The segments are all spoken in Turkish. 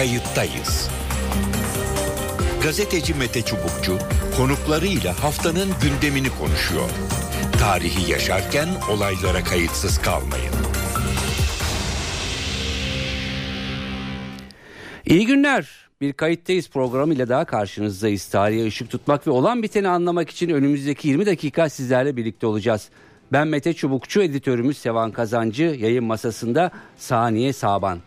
kayıttayız. Gazeteci Mete Çubukçu konuklarıyla haftanın gündemini konuşuyor. Tarihi yaşarken olaylara kayıtsız kalmayın. İyi günler. Bir kayıttayız programıyla daha karşınızdayız. Tarihe ışık tutmak ve olan biteni anlamak için önümüzdeki 20 dakika sizlerle birlikte olacağız. Ben Mete Çubukçu, editörümüz Sevan Kazancı, yayın masasında Saniye Saban.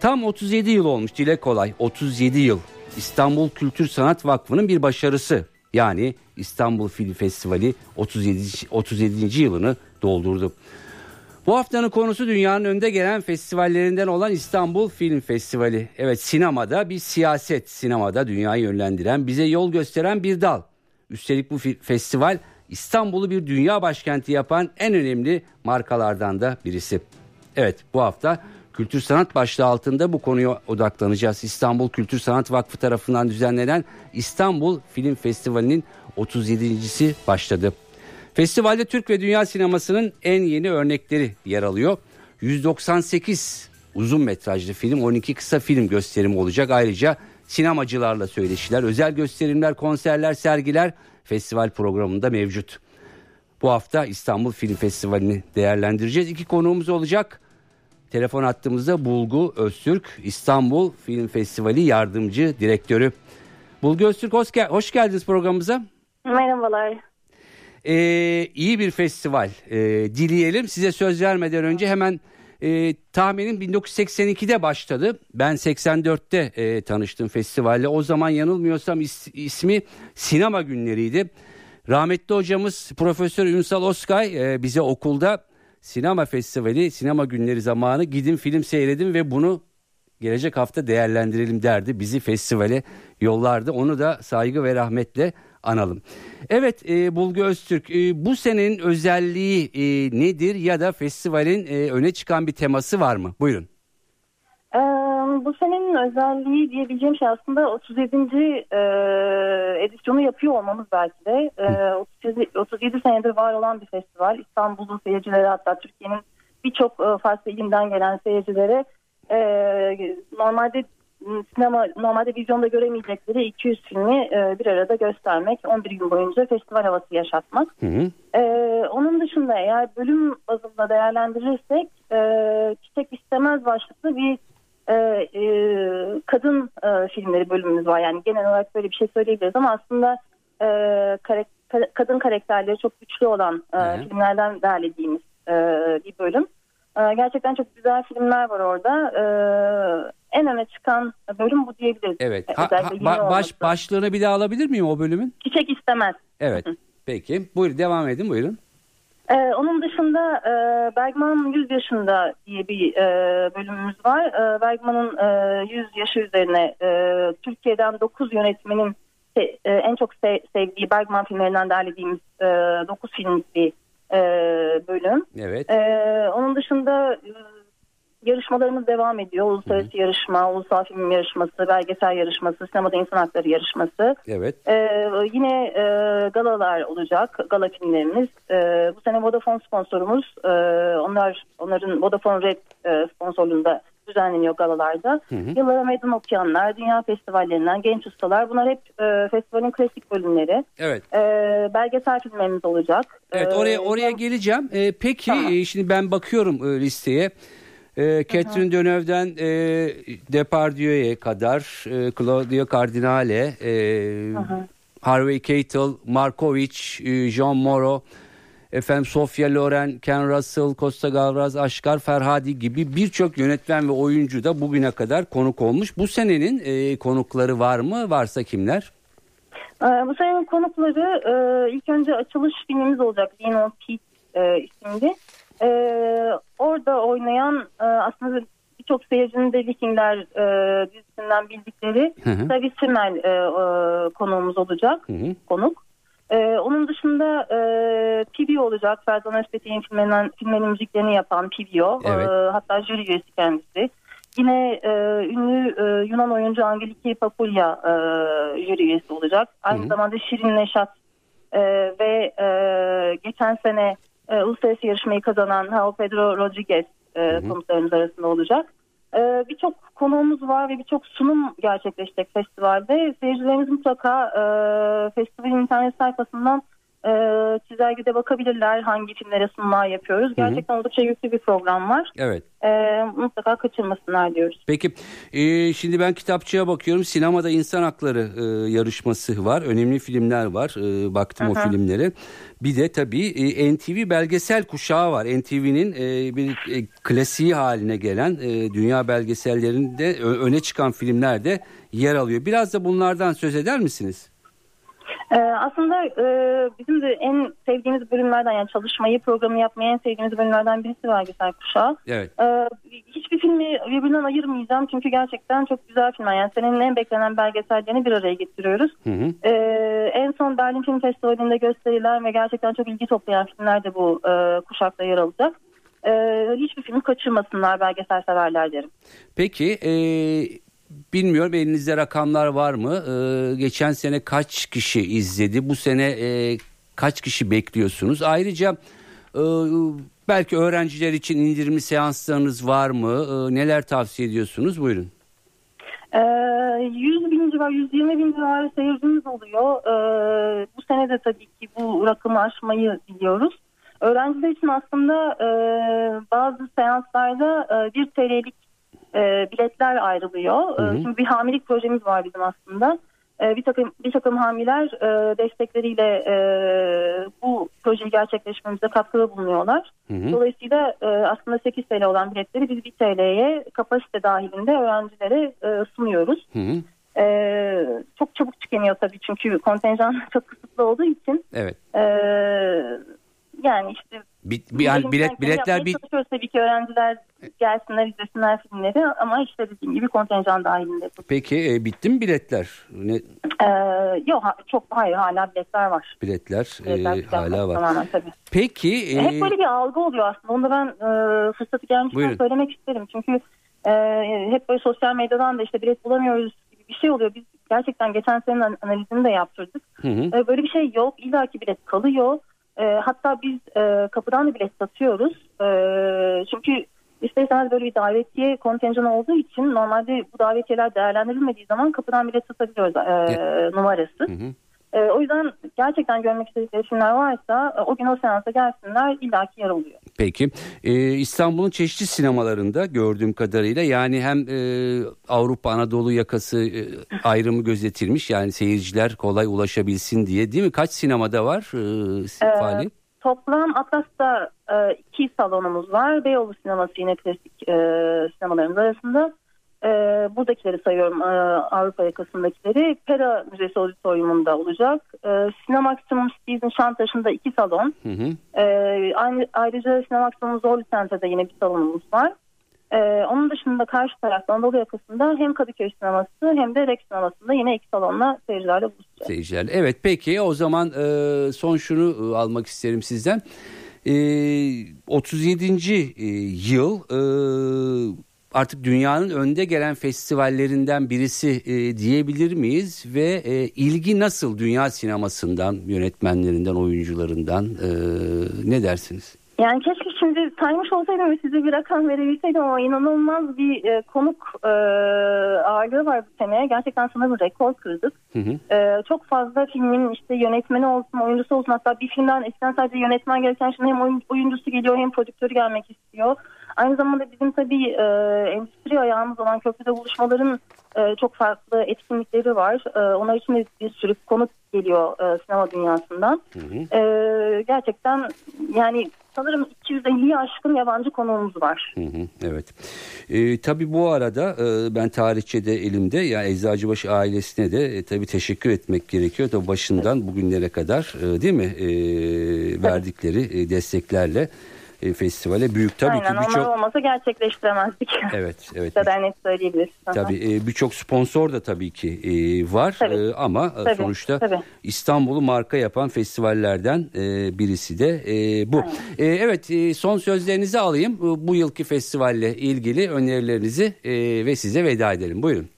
Tam 37 yıl olmuş dile kolay 37 yıl İstanbul Kültür Sanat Vakfı'nın bir başarısı. Yani İstanbul Film Festivali 37. 37. yılını doldurdu. Bu haftanın konusu dünyanın önde gelen festivallerinden olan İstanbul Film Festivali. Evet sinemada bir siyaset, sinemada dünyayı yönlendiren, bize yol gösteren bir dal. Üstelik bu festival İstanbul'u bir dünya başkenti yapan en önemli markalardan da birisi. Evet bu hafta Kültür Sanat başlığı altında bu konuya odaklanacağız. İstanbul Kültür Sanat Vakfı tarafından düzenlenen İstanbul Film Festivali'nin 37.si başladı. Festivalde Türk ve dünya sinemasının en yeni örnekleri yer alıyor. 198 uzun metrajlı film, 12 kısa film gösterimi olacak. Ayrıca sinemacılarla söyleşiler, özel gösterimler, konserler, sergiler festival programında mevcut. Bu hafta İstanbul Film Festivali'ni değerlendireceğiz. İki konuğumuz olacak. Telefon attığımızda Bulgu Öztürk İstanbul Film Festivali yardımcı direktörü. Bulgu Öztürk hoş, gel hoş geldiniz programımıza. Merhabalar. Ee, iyi bir festival ee, dileyelim. Size söz vermeden önce hemen e, tahminim 1982'de başladı. Ben 84'te e, tanıştım festivalle. O zaman yanılmıyorsam is, ismi Sinema Günleriydi. Rahmetli hocamız Profesör Ünsal Oskay e, bize okulda sinema festivali, sinema günleri zamanı gidin film seyredin ve bunu gelecek hafta değerlendirelim derdi. Bizi festivale yollardı. Onu da saygı ve rahmetle analım. Evet e, Bulgu Öztürk e, bu senenin özelliği e, nedir ya da festivalin e, öne çıkan bir teması var mı? Buyurun. Ee, bu senenin özelliği diyebileceğim şey aslında 37. E, edisyonu yapıyor olmamız belki de. E, 37, 37 senedir var olan bir festival. İstanbul'un seyircileri hatta Türkiye'nin birçok e, farklı ilimden gelen seyircilere e, normalde sinema normalde vizyonda göremeyecekleri 200 filmi e, bir arada göstermek, 11 gün boyunca festival havası yaşatmak. Hı hı. E, onun dışında eğer bölüm bazında değerlendirirsek e, Çiçek istemez başlıklı bir e, e, kadın e, filmleri bölümümüz var. Yani genel olarak böyle bir şey söyleyebiliriz ama aslında e, kare, kadın karakterleri çok güçlü olan e, filmlerden derlediğimiz e, bir bölüm. E, gerçekten çok güzel filmler var orada. E, en öne çıkan bölüm bu diyebiliriz. Evet. Ha, ha, baş, başlığını bir daha alabilir miyim o bölümün? Çiçek istemez. Evet. Peki. Buyurun devam edin buyurun. Ee, onun dışında e, Bergman 100 yaşında diye bir e, bölümümüz var. E, Bergman'ın e, 100 yaşı üzerine e, Türkiye'den 9 yönetmenin e, en çok sev, sevdiği Bergman filmlerinden derlediğimiz e, 9 filmlik bir e, bölüm. Evet. E, onun dışında e, yarışmalarımız devam ediyor. Uluslararası Hı-hı. yarışma, ulusal film yarışması, belgesel yarışması, sinemada insan hakları yarışması. Evet. Ee, yine e, galalar olacak, gala filmlerimiz. Ee, bu sene Vodafone sponsorumuz. Ee, onlar onların Vodafone Red e, sponsorluğunda düzenleniyor galalarda. Hı hı. Yıllara meydan okuyanlar, dünya festivallerinden genç ustalar. Bunlar hep e, festivalin klasik bölümleri. Evet. E, belgesel filmlerimiz olacak. Evet oraya e, oraya geleceğim. E, peki tamam. e, şimdi ben bakıyorum e, listeye. E, Catherine Deneuve'den e, Depardieu'ye kadar e, Claudia Cardinale, e, Harvey Keitel, Markovic, e, Jean Moreau, efendim Sofia Loren, Ken Russell, Costa Gavras, Aşkar Ferhadi gibi birçok yönetmen ve oyuncu da bugüne kadar konuk olmuş. Bu senenin e, konukları var mı? Varsa kimler? E, bu senenin konukları e, ilk önce açılış filmimiz olacak. Lean Pete e, isimli. E, orada oynayan e, aslında birçok seyircinin de Vikingler e, dizisinden bildikleri David Simmel e, e, konuğumuz olacak. Hı hı. Konuk. E, onun dışında e, Pivio olacak. Ferdan Özpetek'in filmlerinden, filmlerin müziklerini yapan Pivio. Evet. E, hatta jüri üyesi kendisi. Yine e, ünlü e, Yunan oyuncu Angeliki Papulya e, jüri üyesi olacak. Aynı Hı-hı. zamanda Şirin Neşat e, ve e, geçen sene e, uluslararası yarışmayı kazanan Hao Pedro Rodriguez e, konuklarımız arasında olacak. Ee, birçok konuğumuz var ve birçok sunum gerçekleşecek festivalde. Seyircilerimiz mutlaka e, festivalin internet sayfasından e, çizelgede bakabilirler hangi filmlere sunumlar yapıyoruz. Gerçekten oldukça yüklü bir program var. Evet. E, mutlaka kaçırmasınlar diyoruz. Peki e, şimdi ben kitapçıya bakıyorum. Sinemada insan hakları e, yarışması var. Önemli filmler var. E, baktım o filmlere. Bir de tabii e, NTV belgesel kuşağı var. NTV'nin e, bir e, klasiği haline gelen e, dünya belgesellerinde öne çıkan filmler de yer alıyor. Biraz da bunlardan söz eder misiniz? Ee, aslında e, bizim de en sevdiğimiz bölümlerden yani çalışmayı programı yapmayı en sevdiğimiz bölümlerden birisi belgesel kuşağı. Evet. Ee, hiçbir filmi birbirinden ayırmayacağım çünkü gerçekten çok güzel filmler. Yani senin en beklenen belgesellerini bir araya getiriyoruz. Hı hı. Ee, en son Berlin Film Festivali'nde gösterilen ve gerçekten çok ilgi toplayan filmler de bu e, kuşakta yer alacak. Ee, hiçbir filmi kaçırmasınlar belgesel severler derim. Peki e, bilmiyorum elinizde rakamlar var mı? E, geçen sene kaç kişi izledi? Bu sene e, kaç kişi bekliyorsunuz? Ayrıca e, belki öğrenciler için indirimli seanslarınız var mı? E, neler tavsiye ediyorsunuz? Buyurun. Ee, 100 bin civar, 120 bin civarı seyircimiz oluyor. Ee, bu sene de tabii ki bu rakamı aşmayı biliyoruz. Öğrenciler için aslında e, bazı seanslarda e, 1 TL'lik e, biletler ayrılıyor. Hı hı. E, Şimdi bir hamilelik projemiz var bizim aslında. E, bir takım bir takım hamiler e, destekleriyle e, bu projeyi gerçekleşmemize katkıda bulunuyorlar. Hı hı. Dolayısıyla e, aslında 8 TL olan biletleri biz 1 TL'ye kapasite dahilinde öğrencilere e, sunuyoruz. Hı hı. E, çok çabuk tükeniyor tabii çünkü kontenjan çok kısıtlı olduğu için. Evet. E, yani işte Bir, bir, elimizden bilet biletler bir çalışıyoruz tabii ki öğrenciler gelsinler izlesinler filmleri ama işte dediğim gibi kontenjan dahilinde. peki e, bitti mi biletler? Ne E, yok çok hayır hala biletler var. biletler e, Biletler tükenmedi hala var. Tamamen tabii. Peki e, Hep böyle bir algı oluyor aslında. Onu da ben e, fırsatı gelmişken Buyurun. söylemek isterim. Çünkü e, hep böyle sosyal medyadan da işte bilet bulamıyoruz gibi bir şey oluyor. Biz gerçekten geçen senenin an- analizini de yaptırdık. hı hı. E, böyle bir şey yok. İlla ki bilet kalıyor. E, hatta biz e, kapıdan da bilet satıyoruz. E, çünkü ister istemez böyle bir davetiye kontenjanı olduğu için normalde bu davetiyeler değerlendirilmediği zaman kapıdan bilet satabiliyoruz e, numarası. Hı hı. E, o yüzden gerçekten görmek istedikleri filmler varsa e, o gün o seansa gelsinler illaki yer oluyor. Peki Ee, İstanbul'un çeşitli sinemalarında gördüğüm kadarıyla yani hem e, Avrupa Anadolu yakası e, ayrımı gözetilmiş yani seyirciler kolay ulaşabilsin diye değil mi? Kaç sinemada var e, Ee, faaliyet? Toplam Atlas'ta e, iki salonumuz var. Beyoğlu sineması yine klasik e, sinemalarımız arasında. E, buradakileri sayıyorum e, Avrupa yakasındakileri. Pera Müzesi Auditorium'unda olacak. E, Sinemaksimum Steve'in Şantaşı'nda iki salon. Hı hı. E, aynı, ayrıca Sinemaksimum Zorlu Center'da yine bir salonumuz var. E, onun dışında karşı tarafta Anadolu yakasında hem Kadıköy sineması hem de Rex sinemasında yine iki salonla seyircilerle buluşacağız. Seyirciler. Evet peki o zaman e, son şunu e, almak isterim sizden. E, 37. e, yıl e, artık dünyanın önde gelen festivallerinden birisi e, diyebilir miyiz? Ve e, ilgi nasıl dünya sinemasından, yönetmenlerinden, oyuncularından e, ne dersiniz? Yani keşke şimdi saymış olsaydım ve size bir rakam verebilseydim ama inanılmaz bir e, konuk e, ağırlığı var bu sene. Gerçekten sanırım rekor kırdık. Hı hı. E, çok fazla filmin işte yönetmeni olsun, oyuncusu olsun. Hatta bir filmden eskiden sadece yönetmen gelirken şimdi hem oyun- oyuncusu geliyor hem prodüktörü gelmek istiyor. Aynı zamanda bizim tabii e, endüstri ayağımız olan köprüde buluşmaların e, çok farklı etkinlikleri var. E, onlar için de bir sürü konuk geliyor e, sinema dünyasından. Hı hı. E, gerçekten yani sanırım 250'yi aşkın yabancı konuğumuz var. Hı hı, evet. Ee, tabii bu arada e, ben tarihçede elimde ya Eczacıbaşı ailesine de e, tabii teşekkür etmek gerekiyor. Tabii başından bugünlere kadar e, değil mi e, verdikleri e, desteklerle e, festivale büyük tabii Aynen ki birçok olmasa gerçekleştiremezdik. evet evet Bu kadar net söyleyebiliriz. Tabii e, birçok sponsor da tabii ki e, var Tabii. E, ama e, Tabii, sonuçta tabii. İstanbul'u marka yapan festivallerden e, birisi de e, bu. E, evet e, son sözlerinizi alayım. Bu, bu yılki festivalle ilgili önerilerinizi e, ve size veda edelim. Buyurun.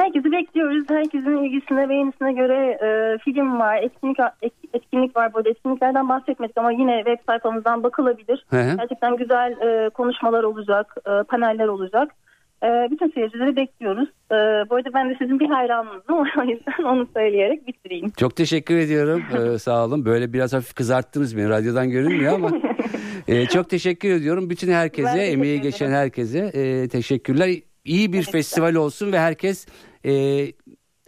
Herkesi bekliyoruz. Herkesin ilgisine, beğenisine göre e, film var, etkinlik et- etkinlik var. Böyle etkinliklerden bahsetmedik ama yine web sayfamızdan bakılabilir. Hı hı. Gerçekten güzel e, konuşmalar olacak, e, paneller olacak. Ee, bütün seyircileri bekliyoruz. Ee, bu arada ben de sizin bir hayranınızım. O yüzden onu söyleyerek bitireyim. Çok teşekkür ediyorum. Ee, sağ olun. Böyle biraz hafif kızarttınız beni. Radyodan görünmüyor ama. Ee, çok teşekkür ediyorum. Bütün herkese, emeği geçen herkese e, teşekkürler. İyi bir Teşekkürler. festival olsun ve herkes e,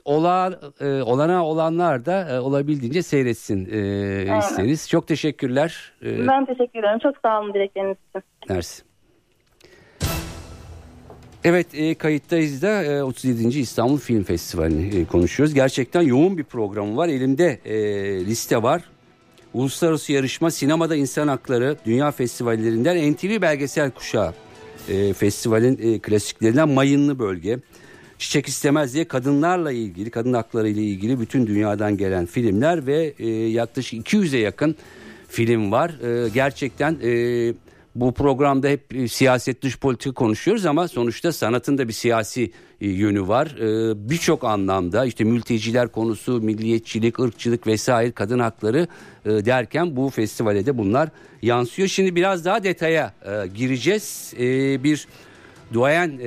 ola, e, olana olanlar da e, olabildiğince seyretsin e, isteriz. Çok teşekkürler. E, Ben teşekkür ederim. Çok sağ olun dilekleriniz için. Mersi. Evet e, kayıttayız da e, 37. İstanbul Film Festivali'ni e, konuşuyoruz. Gerçekten yoğun bir programı var. Elimde e, liste var. Uluslararası yarışma sinemada insan hakları dünya festivallerinden NTV belgesel kuşağı e, festivalin e, klasiklerinden Mayınlı Bölge. Çiçek istemez diye kadınlarla ilgili kadın hakları ile ilgili bütün dünyadan gelen filmler ve e, yaklaşık 200'e yakın film var. E, gerçekten e, bu programda hep e, siyaset dış politika konuşuyoruz ama sonuçta sanatın da bir siyasi e, yönü var. E, Birçok anlamda işte mülteciler konusu, milliyetçilik, ırkçılık vesaire kadın hakları e, derken bu festivale de bunlar yansıyor. Şimdi biraz daha detaya e, gireceğiz. Bir duayen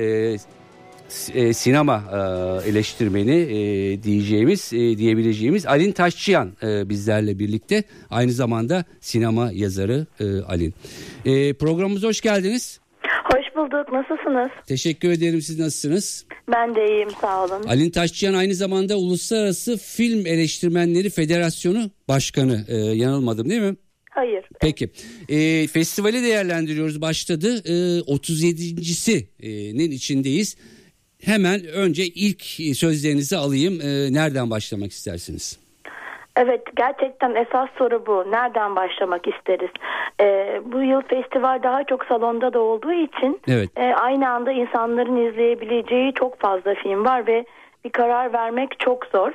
e, sinema e, eleştirmeni e, diyeceğimiz e, diyebileceğimiz Alin Taşçıyan e, bizlerle birlikte aynı zamanda sinema yazarı e, Alin. E, programımıza hoş geldiniz. Hoş bulduk. Nasılsınız? Teşekkür ederim siz nasılsınız? Ben de iyiyim sağ olun. Alin Taşçıyan aynı zamanda Uluslararası Film Eleştirmenleri Federasyonu Başkanı e, yanılmadım değil mi? Hayır. Peki. E, festivali değerlendiriyoruz. Başladı. E, 37.sinin içindeyiz. Hemen önce ilk sözlerinizi alayım. E, nereden başlamak istersiniz? Evet gerçekten esas soru bu. Nereden başlamak isteriz? Ee, bu yıl festival daha çok salonda da olduğu için Evet. e, aynı anda insanların izleyebileceği çok fazla film var ve bir karar vermek çok zor.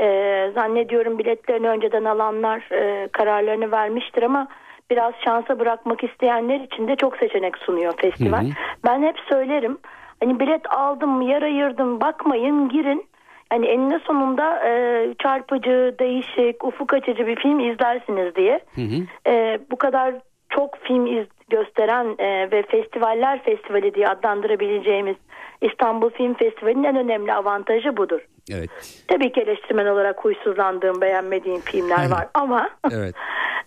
Ee, zannediyorum biletlerini önceden alanlar e, kararlarını vermiştir ama biraz şansa bırakmak isteyenler için de çok seçenek sunuyor festival. Hı hı. Ben hep söylerim hani bilet aldım yer ayırdım bakmayın girin. Hani eninde sonunda e, çarpıcı, değişik, ufuk açıcı bir film izlersiniz diye. Hı hı. E, bu kadar çok film iz gösteren e, ve festivaller festivali diye adlandırabileceğimiz İstanbul Film Festivali'nin en önemli avantajı budur. Evet. Tabii ki eleştirmen olarak huysuzlandığım, beğenmediğim filmler var ama Evet.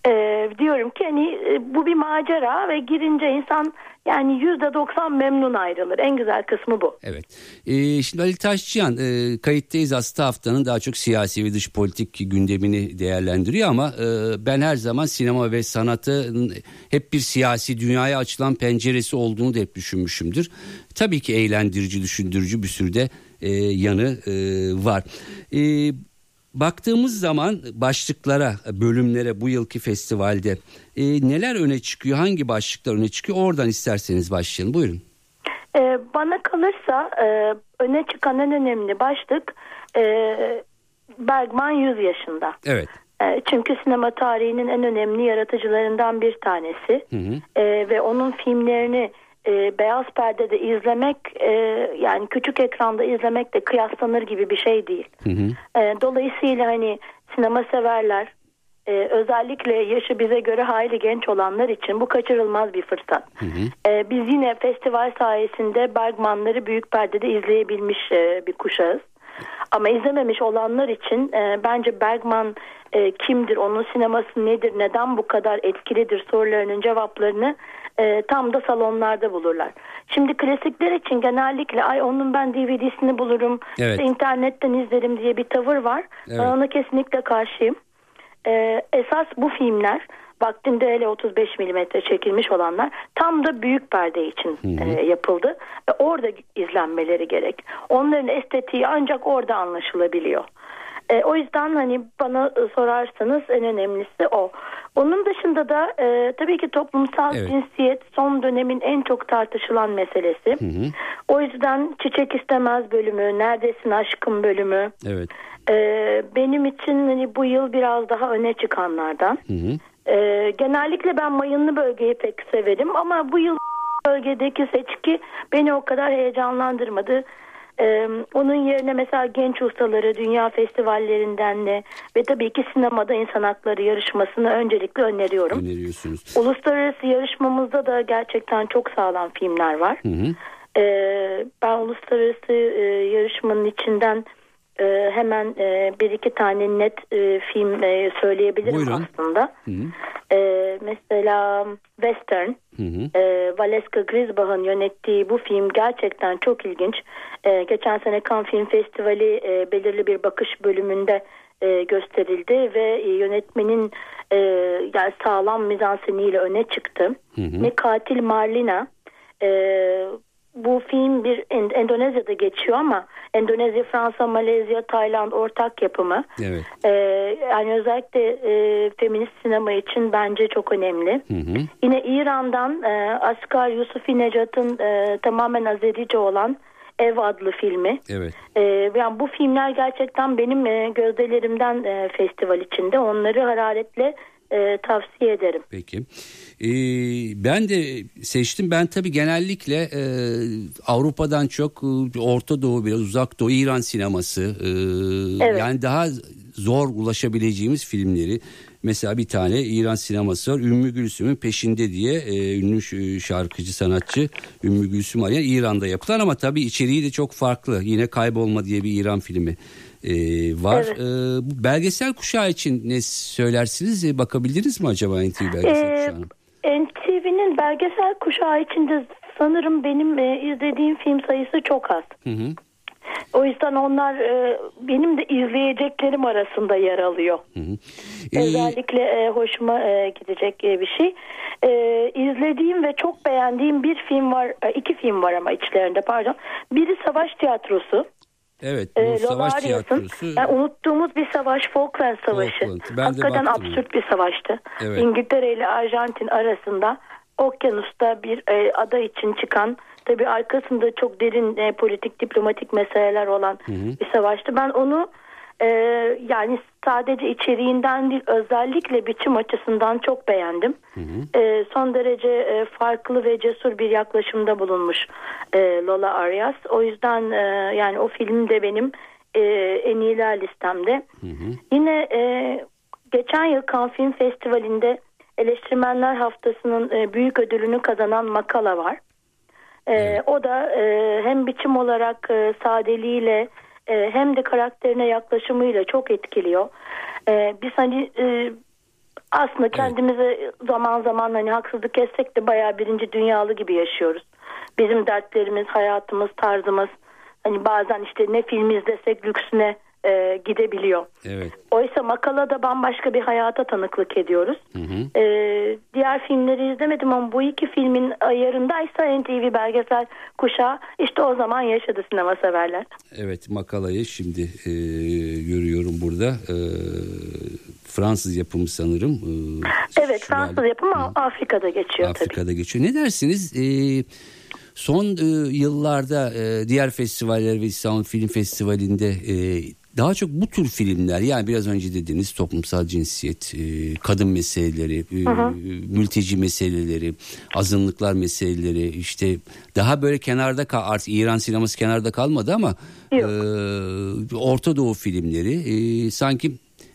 e, diyorum ki hani e, bu bir macera ve girince insan yani yüzde doksan memnun ayrılır. En güzel kısmı bu. Evet. Ee, şimdi Ali Taşçıyan e, kayıttayız aslında haftanın daha çok siyasi ve dış politik gündemini değerlendiriyor ama e, ben her zaman sinema ve sanatın hep bir siyasi dünyaya açılan penceresi olduğunu da hep düşünmüşümdür. Tabii ki eğlendirici, düşündürücü bir sürü de e, yanı e, var. E, baktığımız zaman başlıklara, bölümlere bu yılki festivalde e, neler öne çıkıyor, hangi başlıklar öne çıkıyor oradan isterseniz başlayalım. Buyurun. Ee, bana kalırsa e, öne çıkan en önemli başlık e, Bergman 100 yaşında. Evet. E, çünkü sinema tarihinin en önemli yaratıcılarından bir tanesi Hı hı. E, ve onun filmlerini e, beyaz perdede izlemek e, yani küçük ekranda izlemek de kıyaslanır gibi bir şey değil. Hı hı. E, dolayısıyla hani sinema severler e, özellikle yaşı bize göre hayli genç olanlar için bu kaçırılmaz bir fırsat. E, biz yine festival sayesinde Bergmanları büyük perdede izleyebilmiş e, bir kuşağız. Ama izlememiş olanlar için e, bence Bergman e, kimdir, onun sineması nedir, neden bu kadar etkilidir sorularının cevaplarını e, tam da salonlarda bulurlar. Şimdi klasikler için genellikle ay onun ben DVD'sini bulurum, Evet. işte internetten izlerim diye bir tavır var. Evet. Ben ona kesinlikle karşıyım. E, esas bu filmler vaktinde hele 35 milimetre çekilmiş olanlar tam da büyük perde için e, yapıldı ve orada izlenmeleri gerek. Onların estetiği ancak orada anlaşılabiliyor. E, o yüzden hani bana sorarsanız en önemlisi o. Onun dışında da e, tabii ki toplumsal Evet. cinsiyet son dönemin en çok tartışılan meselesi. O yüzden Çiçek istemez bölümü, Neredesin aşkım bölümü, Evet. ee, benim için hani bu yıl biraz daha öne çıkanlardan. Hı hı. Ee, genellikle ben mayınlı bölgeyi pek severim ama bu yıl bölgedeki seçki beni o kadar heyecanlandırmadı. Ee, onun yerine mesela genç ustaları dünya festivallerinden de ve tabii ki sinemada insan hakları yarışmasını öncelikle öneriyorum. Öneriyorsunuz. Uluslararası yarışmamızda da gerçekten çok sağlam filmler var. Hı hı. Ee, ben uluslararası e, yarışmanın içinden e, hemen e, bir iki tane net e, film e, söyleyebilirim Buyurun. aslında. Hı hı. E, mesela Western, Hı hı. e, Valeska Grisbach'ın yönettiği bu film gerçekten çok ilginç. E, geçen sene Cannes Film Festivali e, belirli bir bakış bölümünde e, gösterildi ve e, yönetmenin e, yani sağlam mizanseniyle öne çıktı. Hı hı. Ve Katil Marlina e, bu film bir End- Endonezya'da geçiyor ama Endonezya, Fransa, Malezya, Tayland ortak yapımı. Evet. E, yani özellikle e, feminist sinema için bence çok önemli. Hı hı. Yine İran'dan e, Asgar Yusufi Necat'ın e, tamamen Azerice olan Ev adlı filmi. Evet. E, yani bu filmler gerçekten benim e, gözdelerimden e, festival içinde. Onları hararetle e, tavsiye ederim. Peki. Ee, ben de seçtim. Ben tabii genellikle e, Avrupa'dan çok e, Orta Doğu biraz uzak Doğu İran sineması e, Evet. yani daha zor ulaşabileceğimiz filmleri mesela bir tane İran sineması var Ümmü Gülsüm'ün peşinde diye e, ünlü şarkıcı sanatçı Ümmü Gülsüm arayan İran'da yapılan ama tabii içeriği de çok farklı yine Kaybolma diye bir İran filmi e, var. Evet. E, bu belgesel kuşağı için ne söylersiniz? E, bakabildiniz mi acaba NTV belgesel Ee, kuşağına? NTV'nin belgesel kuşağı içinde sanırım benim e, izlediğim film sayısı çok az. Hı hı. O yüzden onlar e, benim de izleyeceklerim arasında yer alıyor. Hı hı. E, Özellikle e, hoşuma e, gidecek e, bir şey. E, izlediğim ve çok beğendiğim bir film var, e, iki film var ama içlerinde pardon. Biri Savaş Tiyatrosu. Evet bu E, savaş tiyatrosu. yani unuttuğumuz bir savaş Falkland Savaşı. Falkland. Ben de Hakikaten baktım. absürt bir savaştı. Evet. İngiltere ile Arjantin arasında okyanusta bir e, ada için çıkan tabi arkasında çok derin e, politik diplomatik meseleler olan bir savaştı. Ben onu e, yani sadece içeriğinden değil özellikle biçim açısından çok beğendim. E, son derece e, farklı ve cesur bir yaklaşımda bulunmuş e, Lola Arias. O yüzden e, yani o film de benim e, en iyiler listemde. Yine e, geçen yıl Cannes Film Festivali'nde Eleştirmenler Haftası'nın e, büyük ödülünü kazanan Makala var. E, O da e, hem biçim olarak e, sadeliğiyle e, hem de karakterine yaklaşımıyla çok etkiliyor. E, biz hani e, aslında kendimize zaman zaman hani haksızlık etsek de bayağı birinci dünyalı gibi yaşıyoruz. Bizim dertlerimiz, hayatımız, tarzımız hani bazen işte ne film izlesek lüksüne e, gidebiliyor. Evet. Oysa makalada bambaşka bir hayata tanıklık ediyoruz. Ee, diğer filmleri izlemedim ama bu iki filmin ayarındaysa NTV belgesel kuşağı işte o zaman yaşadı sinema severler. Evet makalayı şimdi e, görüyorum burada. E, Fransız yapımı sanırım. E, Evet şu Fransız yapımı ama Afrika'da geçiyor tabii. Afrika'da geçiyor. Ne dersiniz? E, son e, yıllarda e, diğer festivaller ve İstanbul Film Festivali'nde e, daha çok bu tür filmler yani biraz önce dediğiniz toplumsal cinsiyet, e, kadın meseleleri, e, mülteci meseleleri, azınlıklar meseleleri işte daha böyle kenarda kal artık İran sineması kenarda kalmadı ama Yok. e, Orta Doğu filmleri e, sanki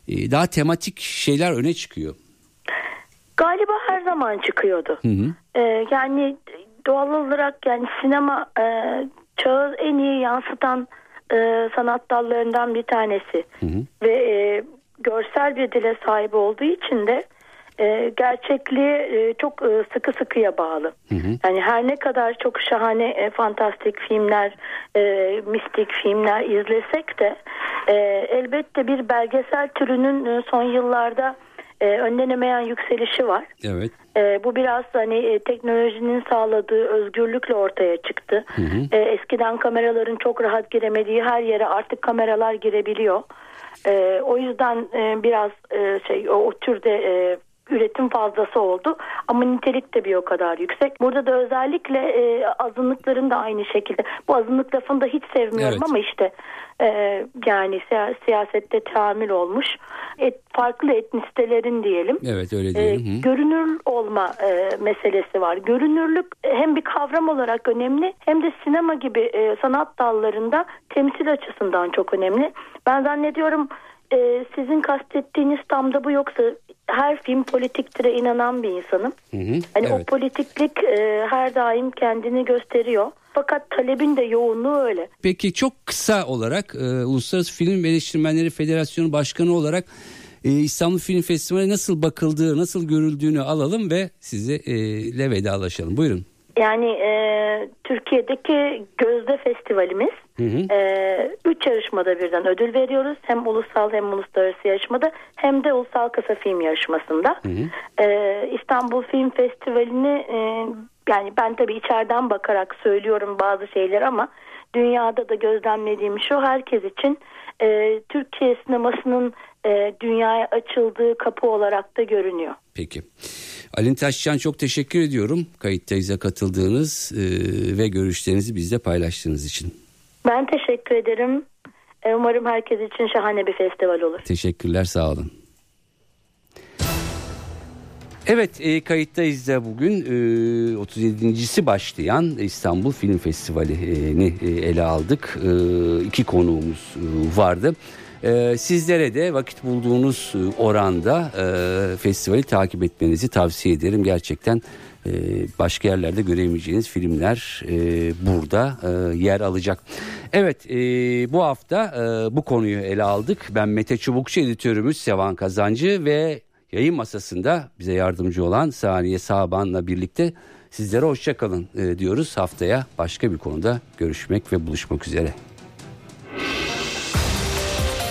e, daha tematik şeyler öne çıkıyor. Galiba her zaman çıkıyordu. Hı hı. Ee, yani doğal olarak yani sinema e, çağı en iyi yansıtan e, sanat dallarından bir tanesi. Ve e, görsel bir dile sahip olduğu için de e, gerçekliğe e, çok e, sıkı sıkıya bağlı. Yani her ne kadar çok şahane e, fantastik filmler, e, mistik filmler izlesek de e, elbette bir belgesel türünün e, son yıllarda e, önlenemeyen yükselişi var. Evet. E, bu biraz hani e, teknolojinin sağladığı özgürlükle ortaya çıktı. E, eskiden kameraların çok rahat giremediği her yere artık kameralar girebiliyor. E, o yüzden e, biraz e, şey o, o türde e, üretim fazlası oldu ama nitelik de bir o kadar yüksek. Burada da özellikle e, azınlıkların da aynı şekilde. Bu azınlık lafını da hiç sevmiyorum Evet. ama işte e, yani siya- siyasette tahammül olmuş. Et, farklı etnisitelerin diyelim. Evet öyle E, diyelim. Hı. görünür olma e, meselesi var. Görünürlük e, hem bir kavram olarak önemli hem de sinema gibi e, sanat dallarında temsil açısından çok önemli. Ben zannediyorum e, sizin kastettiğiniz tam da bu yoksa her film politiktire inanan bir insanım. Hı hı. Hani o Evet. politiklik e, her daim kendini gösteriyor. Fakat talebin de yoğunluğu öyle. Peki çok kısa olarak e, Uluslararası Film Eleştirmenleri Federasyonu Başkanı olarak e, İstanbul Film Festivali nasıl bakıldığı, nasıl görüldüğünü alalım ve sizinle vedalaşalım. Buyurun. Yani e, Türkiye'deki Gözde Festivalimiz Hı hı. e, üç yarışmada birden ödül veriyoruz. Hem ulusal hem uluslararası yarışmada hem de ulusal kısa film yarışmasında. E, İstanbul Film Festivali'ni e, yani ben tabii içeriden bakarak söylüyorum bazı şeyler ama dünyada da gözlemlediğim şu herkes için e, Türkiye sinemasının e, dünyaya açıldığı kapı olarak da görünüyor. Peki. Alin Taşcan çok teşekkür ediyorum kayıttayıza katıldığınız e, ve görüşlerinizi bizle paylaştığınız için. Ben teşekkür ederim. E, Umarım herkes için şahane bir festival olur. Teşekkürler sağ olun. Evet e, kayıttayız da bugün e, 37.si başlayan İstanbul Film Festivali'ni e, ele aldık. E, iki konuğumuz e, vardı. E, sizlere de vakit bulduğunuz e, oranda e, festivali takip etmenizi tavsiye ederim. Gerçekten e, başka yerlerde göremeyeceğiniz filmler e, burada e, yer alacak. Evet e, bu hafta e, bu konuyu ele aldık. Ben Mete Çubukçu editörümüz Sevan Kazancı ve yayın masasında bize yardımcı olan Saniye Saban'la birlikte sizlere hoşçakalın e, diyoruz. Haftaya başka bir konuda görüşmek ve buluşmak üzere.